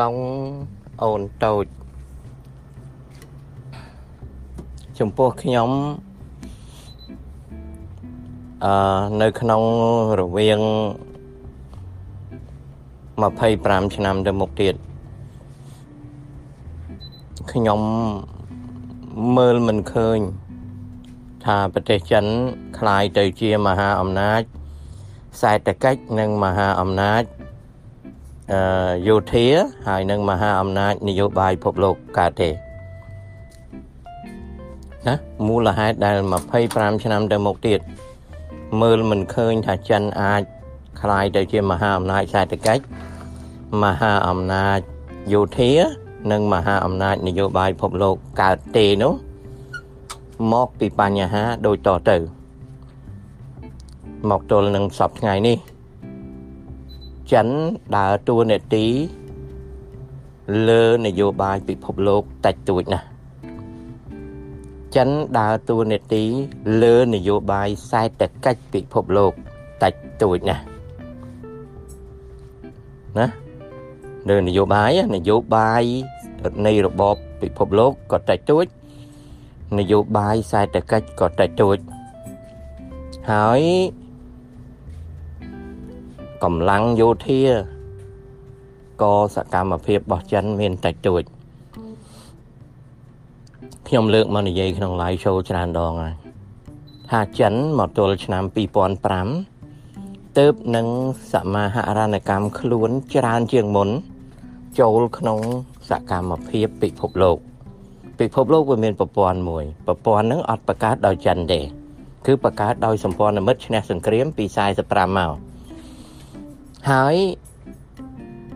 ឡុងអូនតូចចំពោះខ្ញុំអឺនៅក្នុងរវាង25ឆ្នាំទៅមុខទៀតខ្ញុំមើលមិនឃើញថាប្រទេសចិនคล้ายទៅជាមហាអំណាចសេដ្ឋកិច្ចនិងមហាអំណាចអឺ យោធាហើយនិងមហាអំណាចនយោបាយពិភពលោកកើតទេណាមូលហេតុដែល25ឆ្នាំទៅមុខទៀតមើលមិនឃើញថាចិនអាចคล้ายទៅជាមហាអំណាចសេដ្ឋកិច្ចមហាអំណាចយោធានិងមហាអំណាចនយោបាយពិភពលោកកើតទេនោះមកពីបញ្ហាដូចតទៅមកទល់នឹងសពថ្ងៃនេះ ចិនដើរតួនាទីលើនយោបាយពិភពលោកតិចតួចណាស់ចិនដើរតួនាទីលើនយោបាយសេដ្ឋកិច្ចពិភពលោកតិចតួចណាស់ណាលើនយោបាយនយោបាយនៃរបបពិភពលោកក៏តិចតួចនយោបាយសេដ្ឋកិច្ចក៏តិចតួចហើយ កម្លាំងយោធាក៏សកម្មភាពរបស់ចិនមានតិចតួចខ្ញុំលើកមកនិយាយក្នុង live show ច្រើនដងហើយថាចិនមកទល់ឆ្នាំ2005ទៅនឹងសមាហរណកម្មខ្លួនច្រើនជាងមុន ចូលក្នុងសកម្មភាពពិភពលោកពិភពលោកវាមានប្រព័ន្ធមួយប្រព័ន្ធហ្នឹងអត់បង្កើតដោយចិនទេគឺបង្កើតដោយសម្ព័ន្ធមិត្តឈ្នះសង្គ្រាមពី45មក ហើយ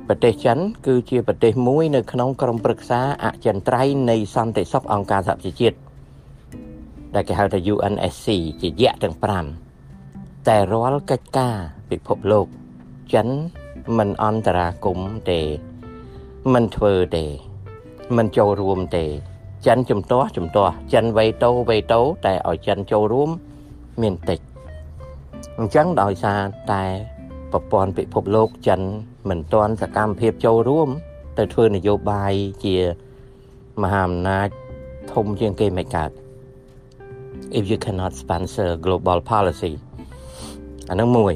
ប្រទេសចិន គឺជាប្រទេសមួយនៅក្នុងក្រុមប្រឹក្សាអចិន្ត្រៃយ៍នៃសន្តិសុខអង្គការសហប្រជាជាតិដែលគេហៅថា UNSC ជាយៈទាំង5តែរាល់កិច្ចការពិភពលោកចិនមិនអន្តរាគមទេមិនធ្វើទេមិនចូលរួមទេ ចិនជំទាស់ជំទាស់ចិនវេតោវេតោតែឲ្យចិនចូលរួមមានតិចអញ្ចឹងដោយសារតែ ប្រព័ន្ធពិភពលោកចិនមិនទាន់សកម្មភាពចូលរួម ទៅធ្វើនយោបាយជាមហាអំណាចធំជាងគេមិនកើត if you cannot sponsor global policy អានឹងមួយ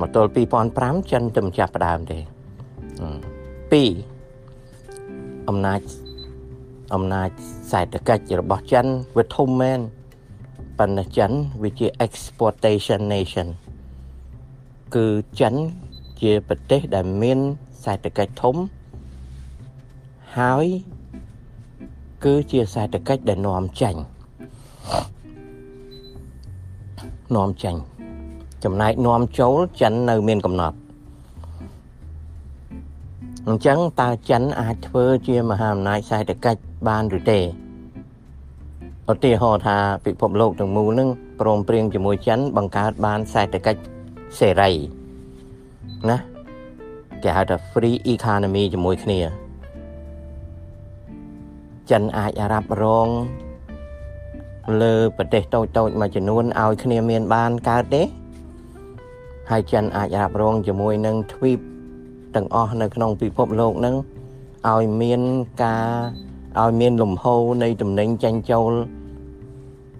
មកទល់2005ចិនទៅចាប់ផ្ដើមទេ2អំណាចអំណាចសេដ្ឋកិច្ចរបស់ចិនវាធំមែនប៉ុន្តែចិនវាជា exportation nation គឺចិនជាប្រទេសដែលមានសេដ្ឋកិច្ចធំហើយគឺជាសេដ្ឋកិច្ចដែលនាំចេញនាំចេញចំណែកនាំចូលចិននៅមានកំណត់អញ្ចឹងតើចិនអាចធ្វើជាមហាអំណាចសេដ្ឋកិច្ចបានឬទេឧទាហរណ៍ថាពិភពលោកទាំងមូលនឹងព្រមព្រៀងជាមួយចិនបង្កើតបានសេដ្ឋកិច្ច សេរីណាគេហៅថា free economy ជាមួយគ្នាចិនអាចរ៉ាប់រងលើប្រទេសតូចតូចមួយចំនួនឲ្យគ្នាមានបានកើតទេហើយចិនអាចរ៉ាប់រងជាមួយនឹងទ្វីបទាំងអស់នៅក្នុងពិភពលោកនឹងឲ្យមានការឲ្យមានលំហូរនៃតំណែងចាញ់ចូល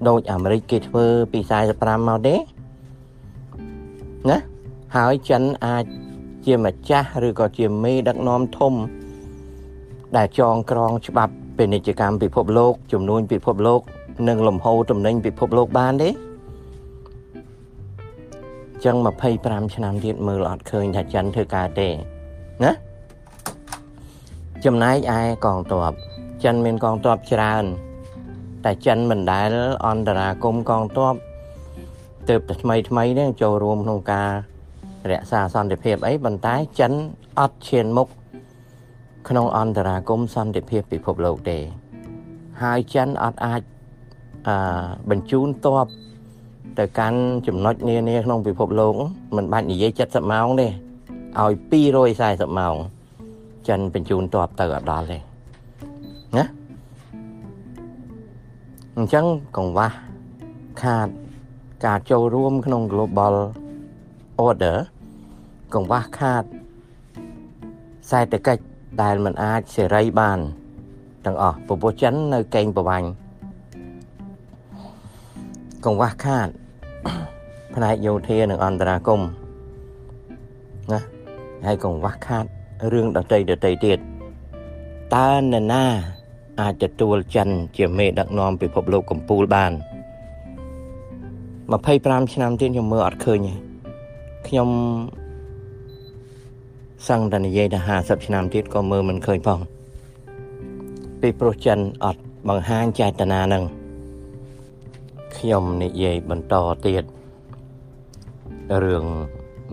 ដូចអាមេរិកគេធ្វើពី45មកទេ ណាហើយចិនអាចជាម្ចាស់ឬក៏ជាមេដឹកនាំធំ ដែលចងក្រងច្បាប់ពាណិជ្ជកម្មពិភពលោកចំនួនពិភពលោក និងលំហូរតំណែងពិភពលោកបានទេចឹង25ឆ្នាំទៀតមើលអត់ឃើញថាចិនធ្វើការទេណាចំណែកឯកងទ័ពចិនមានកងទ័ពច្រើន តែចិនមិនដែលអន្តរាគមកងទ័ព ទៅតែថ្មីថ្មីនេះចូលរួមក្នុងការរក្សាសន្តិភាពអីប៉ុន្តែចិនអត់ឈានមុខក្នុងអន្តរាគមសន្តិភាពពិភពលោកទេ ហើយចិនអត់អាចអឺបញ្ជូនទ័ពទៅកាន់ចំណុចនានាក្នុងពិភពលោកមិនបាច់និយាយ70ម៉ោងទេឲ្យ240ម៉ោងចិនបញ្ជូនទ័ពទៅអត់ដល់ទេណាអញ្ចឹងកង្វះខាត ការចូលរួមក្នុង global order កង្វះខាតសេដ្ឋកិច្ចដែលมันអាចសេរីបានទាំងអស់ពពុះចិននៅកេងប្រវាញ់កង្វះខាតផ្នែកយោធានិងអន្តរាគមណាហើយកង្វះខាតរឿងដតីដតីទៀតតើនរណាអាចទទួលចិនជាមេដឹកនាំពិភពលោកកម្ពុជាបាន 25ឆ្នាំទៀតខ្ញុំមើលអត់ឃើញទេខ្ញុំសឹងតែនិយាយថា50ឆ្នាំទៀតក៏មើលមិនឃើញផងពីព្រោះចិនអត់បង្ហាញចេតនានឹងខ្ញុំនិយាយបន្តទៀតរឿង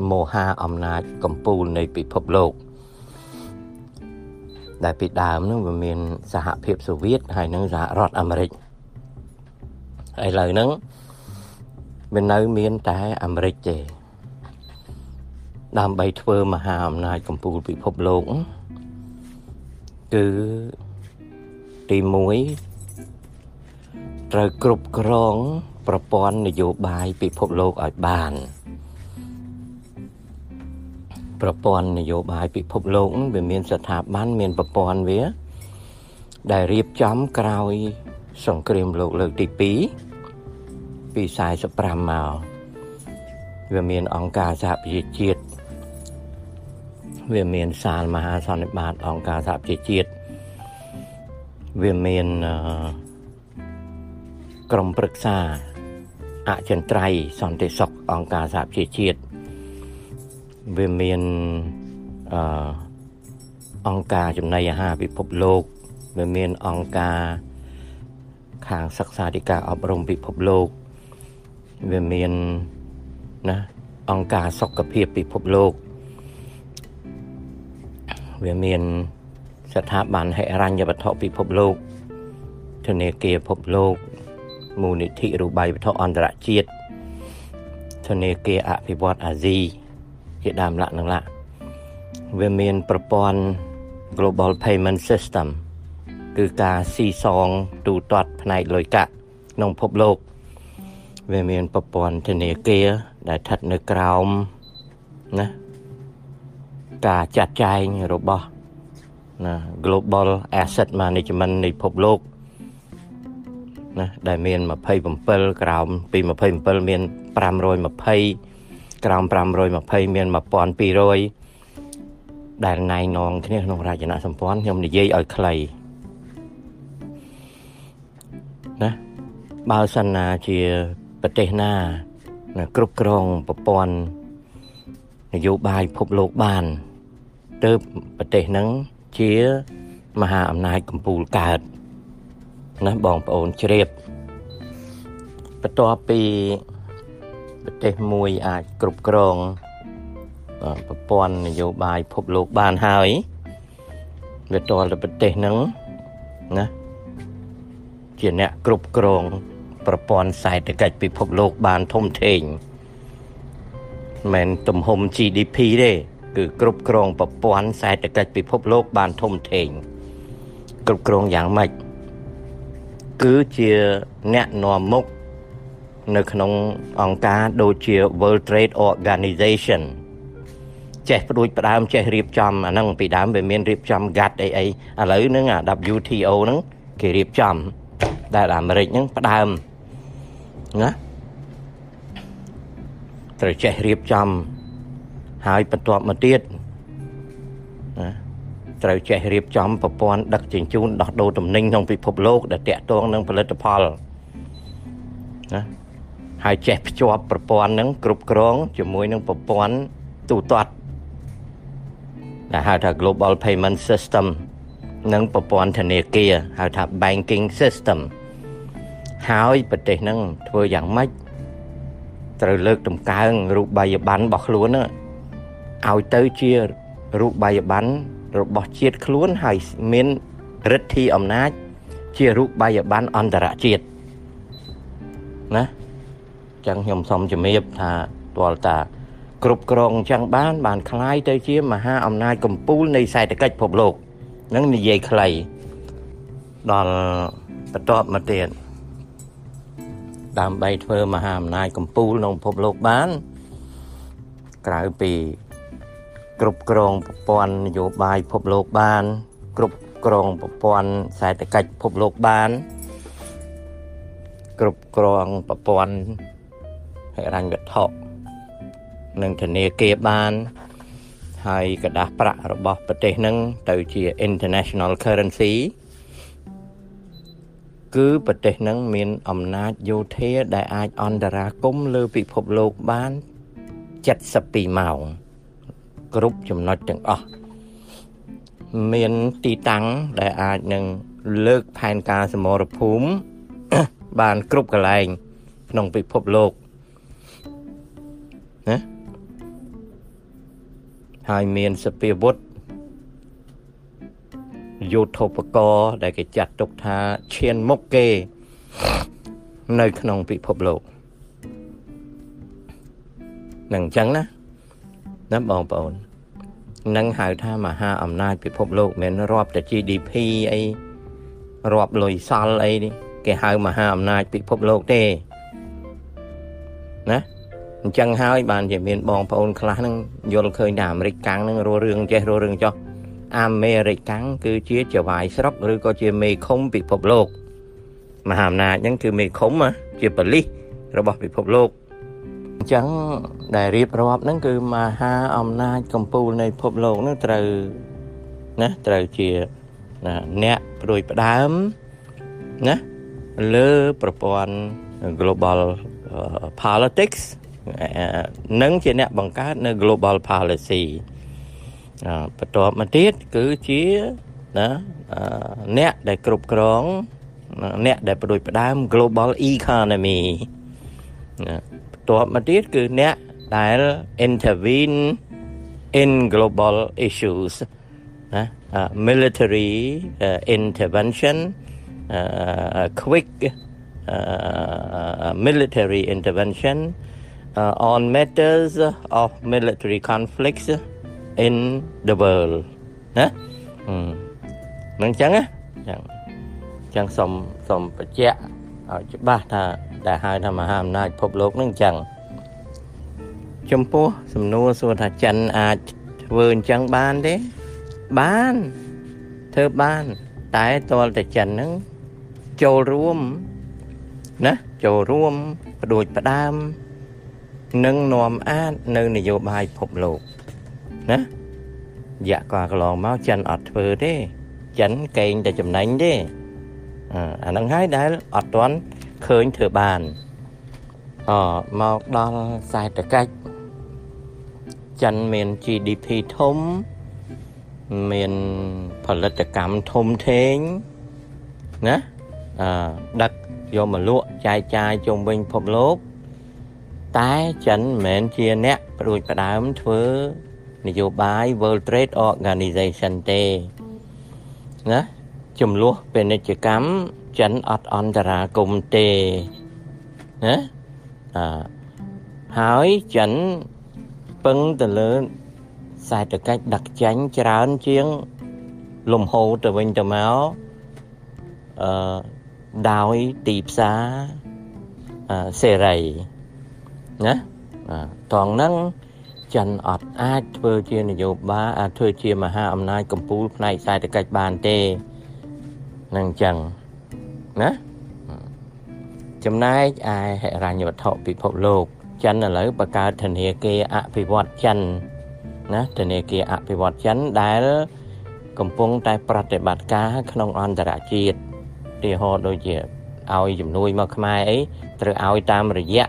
មោហាអំណាចកម្ពុជានៃពិភពលោកដែលពីដើមនោះវាមានសហភាពសូវៀតហើយនិងសហរដ្ឋអាមេរិកឥឡូវហ្នឹង វានៅមានតែអាមេរិកទេដើម្បីធ្វើមហាអំណាចកម្ពុជាពិភពលោកគឺទី1ត្រូវគ្រប់គ្រង ប្រព័ន្ធនយោបាយពិភពលោកឲ្យបាន ប្រព័ន្ធនយោបាយពិភពលោកវាមានស្ថាប័នមានប្រព័ន្ធវា ដែលរៀបចំក្រោយ សង្គ្រាមលោកលើកទី2 ពី45មកវាមានអង្គការសហប្រជាជាតិវាមានសាលមហាសន្និបាតអង្គការសហប្រជាជាតិវាមានក្រុមប្រឹក្សាអចិន្ត្រៃយ៍សន្តិសុខអង្គការសហប្រជាជាតិវាមានអឺអង្គការចំណីអាហារពិភពលោកវាមានអង្គការខាងសិក្សាធិការអប់រំពិភពលោក វាមានណាអង្គការសុខភាពពិភពលោកវាមានស្ថាប័នហិរញ្ញវត្ថុពិភពលោកធនាគារពិភពលោកមូលនិធិរូបិយវត្ថុអន្តរជាតិធនាគារអភិវឌ្ឍអាស៊ីជាដើមលក្ខណៈវាមានប្រព័ន្ធ Global Payment System គឺការស៊ីសងទូទាត់ផ្នែកលុយកាក់ក្នុងពិភពលោក វាមានប្រព័ន្ធធនាគារដែលស្ថិតនៅក្រោមណាការចាត់ចែងរបស់ណា Global Asset Management នៃពិភពលោកណាដែលមាន27ក្រោមពី27មាន520ក្រោម520មាន1200ដែលណៃនងគ្នាក្នុងរចនាសម្ព័ន្ធខ្ញុំនិយាយឲ្យខ្លីណាបើសិនណាជា ប្រទេសណាណាគ្រប់គ្រងប្រព័ន្ធនយោបាយពិភពលោកបានទើបប្រទេសហ្នឹងជាមហាអំណាចកម្ពុជាកើតណាបងប្អូនជ្រាបបន្ទាប់ពីប្រទេសមួយអាចគ្រប់គ្រងប្រព័ន្ធនយោបាយពិភពលោកបានហើយវាតលទៅប្រទេសហ្នឹងណាជាអ្នកគ្រប់គ្រង ប្រព័ន្ធសេដ្ឋកិច្ចពិភពលោកបានធំធេងមិនទំហំ GDP ទេគឺគ្រប់គ្រងប្រព័ន្ធសេដ្ឋកិច្ចពិភពលោកបានធំធេងគ្រប់គ្រងយ៉ាងម៉េចគឺជាអ្នកនាំមុខនៅក្នុងអង្គការដូចជា World Trade Organization ចេះផ្ដួចផ្ដើមចេះរៀបចំអាហ្នឹងពីដើមវាមានរៀបចំ GATT អីអីឥឡូវហ្នឹងអា WTO ហ្នឹងគេរៀបចំដែលអាមេរិកហ្នឹងផ្ដើម ណាត្រូវចេះរៀបចំហើយបន្ទាប់មកទៀតណាត្រូវចេះរៀបចំប្រព័ន្ធដឹកជញ្ជូនដោះដូរទំនិញក្នុងពិភពលោក ដែលតាក់ទងនឹងផលិតផលណាហើយចេះភ្ជាប់ប្រព័ន្ធហ្នឹងគ្រប់គ្រង ជាមួយនឹងប្រព័ន្ធទូទាត់ដែលហៅថា Global Payment System និងប្រព័ន្ធធនាគារហៅថា Banking System ហើយប្រទេសហ្នឹងធ្វើយ៉ាងម៉េចត្រូវលើកតម្កើងរូបបាយប័ណ្ណរបស់ខ្លួនហ្នឹងឲ្យទៅជារូបបាយប័ណ្ណរបស់ជាតិខ្លួនហើយមានរិទ្ធិអំណាចជារូបបាយប័ណ្ណអន្តរជាតិណាចឹងខ្ញុំសូមជំរាបថាទាល់តា គ្រប់គ្រងអញ្ចឹងបាន បានคล้ายទៅជាមហាអំណាចកម្ពុជានៃសេដ្ឋកិច្ចពិភពលោកនឹងនិយាយខ្លីដល់បន្ទាប់មកទៀត ដើម្បីធ្វើមហាអំណាចកំពូលក្នុងពិភពលោកបាន ក្រៅពីគ្រប់គ្រងប្រព័ន្ធនយោបាយពិភពលោកបាន គ្រប់គ្រងប្រព័ន្ធសេដ្ឋកិច្ចពិភពលោកបាន គ្រប់គ្រងប្រព័ន្ធហិរញ្ញវត្ថុនិងធនាគារបាន ហើយកដាស់ប្រាក់របស់ប្រទេសនឹងទៅជា international currency គឺប្រទេសនឹងមានអំណាចយោធាដែលអាចអន្តរាគមលើពិភពលោកបាន72ម៉ោងគ្រប់ចំណុចទាំងអស់មានទីតាំងដែលអាចនឹងលើកផែនការសមរភូមិបានគ្រប់កន្លែងក្នុងពិភពលោកណាហើយមានសពាវុធ យុទ្ធោបករណ៍ដែលគេចាត់ទុកថាឈានមុខគេ នៅក្នុងពិភពលោកនឹងអញ្ចឹងណាណាបងប្អូននឹងហៅថាមហាអំណាចពិភពលោកមិនរាប់តែ GDP អីរាប់លុយសល់អីនេះគេហៅមហាអំណាចពិភពលោកទេណាអញ្ចឹងហើយបានជាមានបងប្អូនខ្លះនឹងយល់ឃើញថាអាមេរិកកាំងនឹងរស់រឿងចេះរស់រឿងចោះ អាមេរិកកាំងគឺជាចវាយស្រុកឬក៏ជាមេឃុំពិភពលោកមហាអំណាចហ្នឹងគឺមេឃុំជាបលិសរបស់ពិភពលោកអញ្ចឹងដែលរៀបរាប់ហ្នឹងគឺមហាអំណាចកម្ពុជានៃពិភពលោកហ្នឹងត្រូវណាត្រូវជាអ្នកព្រួយផ្ដើមណាលើប្រព័ន្ធ global politics និងជាអ្នកបង្កើតនៅ global policy បន្ទាប់មកទៀតគឺជាណាអ្នកដែលគ្រប់គ្រងអ្នកដែលបដិបដើម global economy បន្ទាប់មកទៀតគឺអ្នកដែល intervene in global issues ណា military uh, intervention uh, quick uh, military intervention uh, on matters of military conflicts in the world ណានឹងអញ្ចឹងណាចឹងចឹងសូមសូមបញ្ជាក់ឲ្យច្បាស់ថាដែលហៅថាមហាអំណាចពិភពលោកនឹងអញ្ចឹងចំពោះសំណួរសួរថាចិនអាចធ្វើអញ្ចឹងបានទេបានធ្វើបាន តែតលតែចិនហ្នឹងចូលរួមណាចូលរួមបដួចផ្ដើមនិងនាំអាចនៅនយោបាយពិភពលោក ណារយៈកាលកន្លងមកចិនអត់ធ្វើទេចិនកេងតែចំណេញទេអាហ្នឹងហើយដែលអត់ទាន់ឃើញធ្វើបានអមកដល់សេដ្ឋកិច្ចចិនមាន GDP ធំមានផលិតកម្មធំធេងណាអឺដឹកយកមកលក់ចែកចាយជុំវិញពិភពលោកតែចិនមិនមែនជាអ្នកព្រួយផ្ដើមធ្វើ នយោបាយ World Trade Organization ទេណាចំនួនពាណិជ្ជកម្មចិនអត់អន្តរាគមទេណាអឺហើយចិនពឹងទៅលើសេដ្ឋកិច្ចដឹកចេញច្រើនជាងលំហូរទៅវិញទៅមកអឺដោយទីផ្សារសេរីណាតងហ្នឹង ចិនអត់អាចធ្វើជានយោបាយអាចធ្វើជាមហាអំណាចកម្ពុជាផ្នែកសេដ្ឋកិច្ចបានទេនឹងអញ្ចឹងណាចំណែកឯហិរញ្ញវត្ថុពិភពលោកចិនឥឡូវបង្កើតធនាគារអភិវឌ្ឍចិនណាធនាគារអភិវឌ្ឍចិនដែលកំពុងតែប្រតិបត្តិការក្នុងអន្តរជាតិទីហោដូចជាឲ្យជំនួយមកខ្មែរអីត្រូវឲ្យតាមរយៈ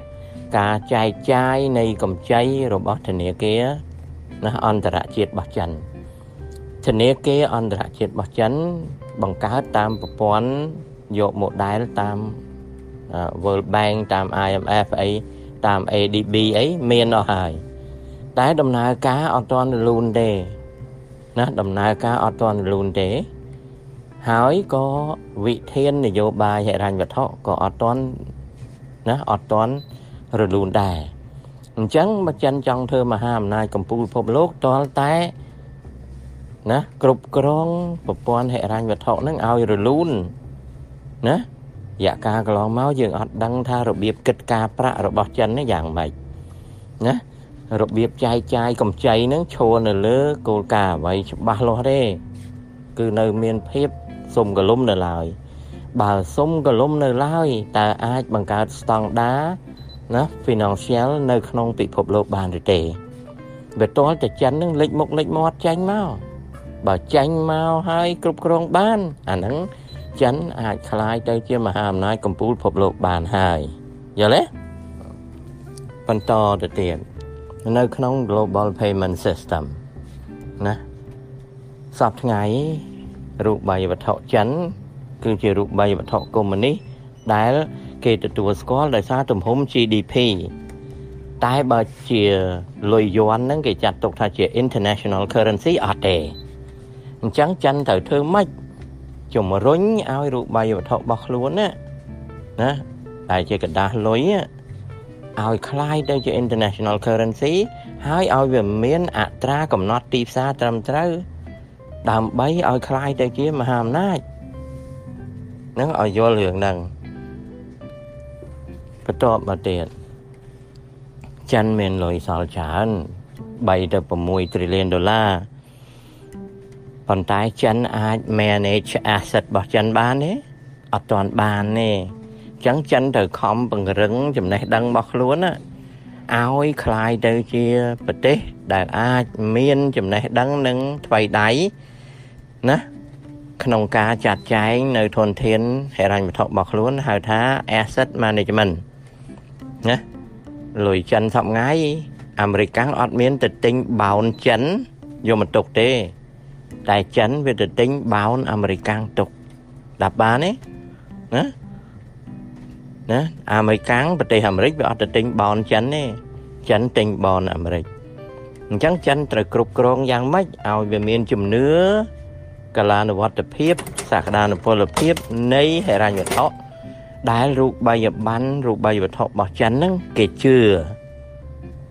ការចែកចាយនៃកម្ចីរបស់ធនាគារណាអន្តរជាតិរបស់ចិនធនាគារអន្តរជាតិរបស់ចិន បង្កើតតាមប្រព័ន្ធយក model តាម World Bank តាម IMF អីតាម ADB អីមានអស់ហើយតែដំណើរការអត់ទាន់រលូនទេណាដំណើរការអត់ទាន់រលូនទេ ហើយក៏វិធាននយោបាយហិរញ្ញវត្ថុក៏អត់ទាន់ណាអត់ទាន់ រលូនដែរអញ្ចឹងបើចិនចង់ធ្វើមហាអំណាចកម្ពុជាពិភពលោកតលតែណាគ្រប់គ្រងប្រព័ន្ធហិរញ្ញវត្ថុនឹងឲ្យរលូនណារយៈកាលកន្លងមកយើងអត់ដឹងថារបៀបគិតការប្រាក់របស់ចិននេះយ៉ាងម៉េចណារបៀបចែកចាយកម្ចីហ្នឹងឈរនៅលើគោលការណ៍អ្វីច្បាស់លាស់ទេគឺនៅមានភាពសុំកលុំនៅឡើយបើសុំកលុំនៅឡើយតើអាចបង្កើតស្តង់ដា ណា financial នៅក្នុងពិភពលោកបានឬទេវាតលតែចិននឹងលេចមុខលេចមាត់ចាញ់មកបើចាញ់មកហើយគ្រប់គ្រងបានអាហ្នឹងចិនអាចคลายទៅជាមហាអំណាចកម្ពុជាពិភពលោកបានហើយយល់ទេបន្តទៅទៀតនៅក្នុង global payment system ណាសពថ្ងៃរូបបាយវត្ថុចិន គឺជារូបបាយវត្ថុកុម្មុយនីសដែល គេទទួលស្គាល់ដោយសារទំហំ GDP តែបើជាលុយយួនហ្នឹងគេចាត់ទុកថាជា international currency អត់ទេអញ្ចឹងចិនត្រូវធ្វើម៉េចជំរុញឲ្យរូបបាយវត្ថុរបស់ខ្លួនណាណាដែលជាกระดาษលុយឲ្យคล้ายទៅជា international currency ហើយឲ្យវាមានអត្រាកំណត់ទីផ្សារត្រឹមត្រូវដើម្បីឲ្យคล้ายទៅជាមហាអំណាចនឹងឲ្យយល់រឿងហ្នឹង បន្ទាប់មកទៀតចិនមានលុយសល់ច្រើន3ទៅ6 trillion ដុល្លារប៉ុន្តែចិนអាច manage asset របស់ចិនបានទេអត់ទាន់បានទេអញ្ចឹងចិនត្រូវខំពង្រឹងចំណេះដឹងរបស់ខ្លួនណាឲ្យคลายទៅជាប្រទេសដែលអាចមានចំណេះដឹងនិងថ្វីដៃណាក្នុងការចាត់ចែងនៅធនធានហិរញ្ញវត្ថុរបស់ខ្លួនហៅថា asset management ណាលុយចិនសពថ្ងៃអាមេរិកអត់មានទៅទិញបោនចិនយកមកទុកទេ តែចិនវាទៅទិញបោនអាមេរិកទុកដាក់បានទេណាណាអាមេរិកប្រទេសអាមេរិកវាអត់ទៅទិញបោនចិនទេចិនទិញបោនអាមេរិកអញ្ចឹងចិនត្រូវគ្រប់គ្រងយ៉ាងម៉េចឲ្យវាមានជំនឿកលានុវត្តភាពសក្តានុពលភាពនៃហិរញ្ញវត្ថុ ដែលរូបបាយប័ណ្ណរូបបាយវត្ថុរបស់ចិនហ្នឹងគេជឿ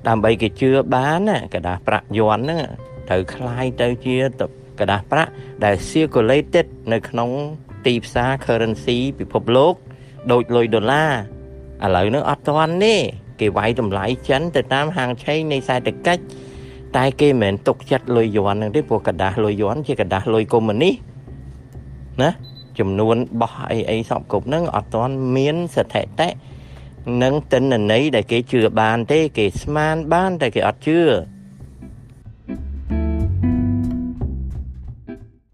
ដើម្បីគេជឿបានណាกระดาษប្រាក់យន់ហ្នឹងត្រូវคล้ายទៅជាกระดาษប្រាក់ដែល circulated នៅក្នុងទីផ្សារ currency ពិភពលោកដូចលុយដុល្លារឥឡូវនេះអត់ទាន់ទេគេវាយតម្លៃចិនទៅតាមហាងឆេងនៃសេដ្ឋកិច្ចតែគេមិនមែនទុកចិត្តលុយយន់ហ្នឹងទេព្រោះกระดาษលុយយន់ជាกระดาษលុយកុម្មុយនីសណា ចំនួនបោះអីអីសពគ្រប់ហ្នឹងអត់ទាន់មានស្ថិតិនិងទិន្នន័យដែលគេជឿបានទេ គេស្មានបានតែគេអត់ជឿ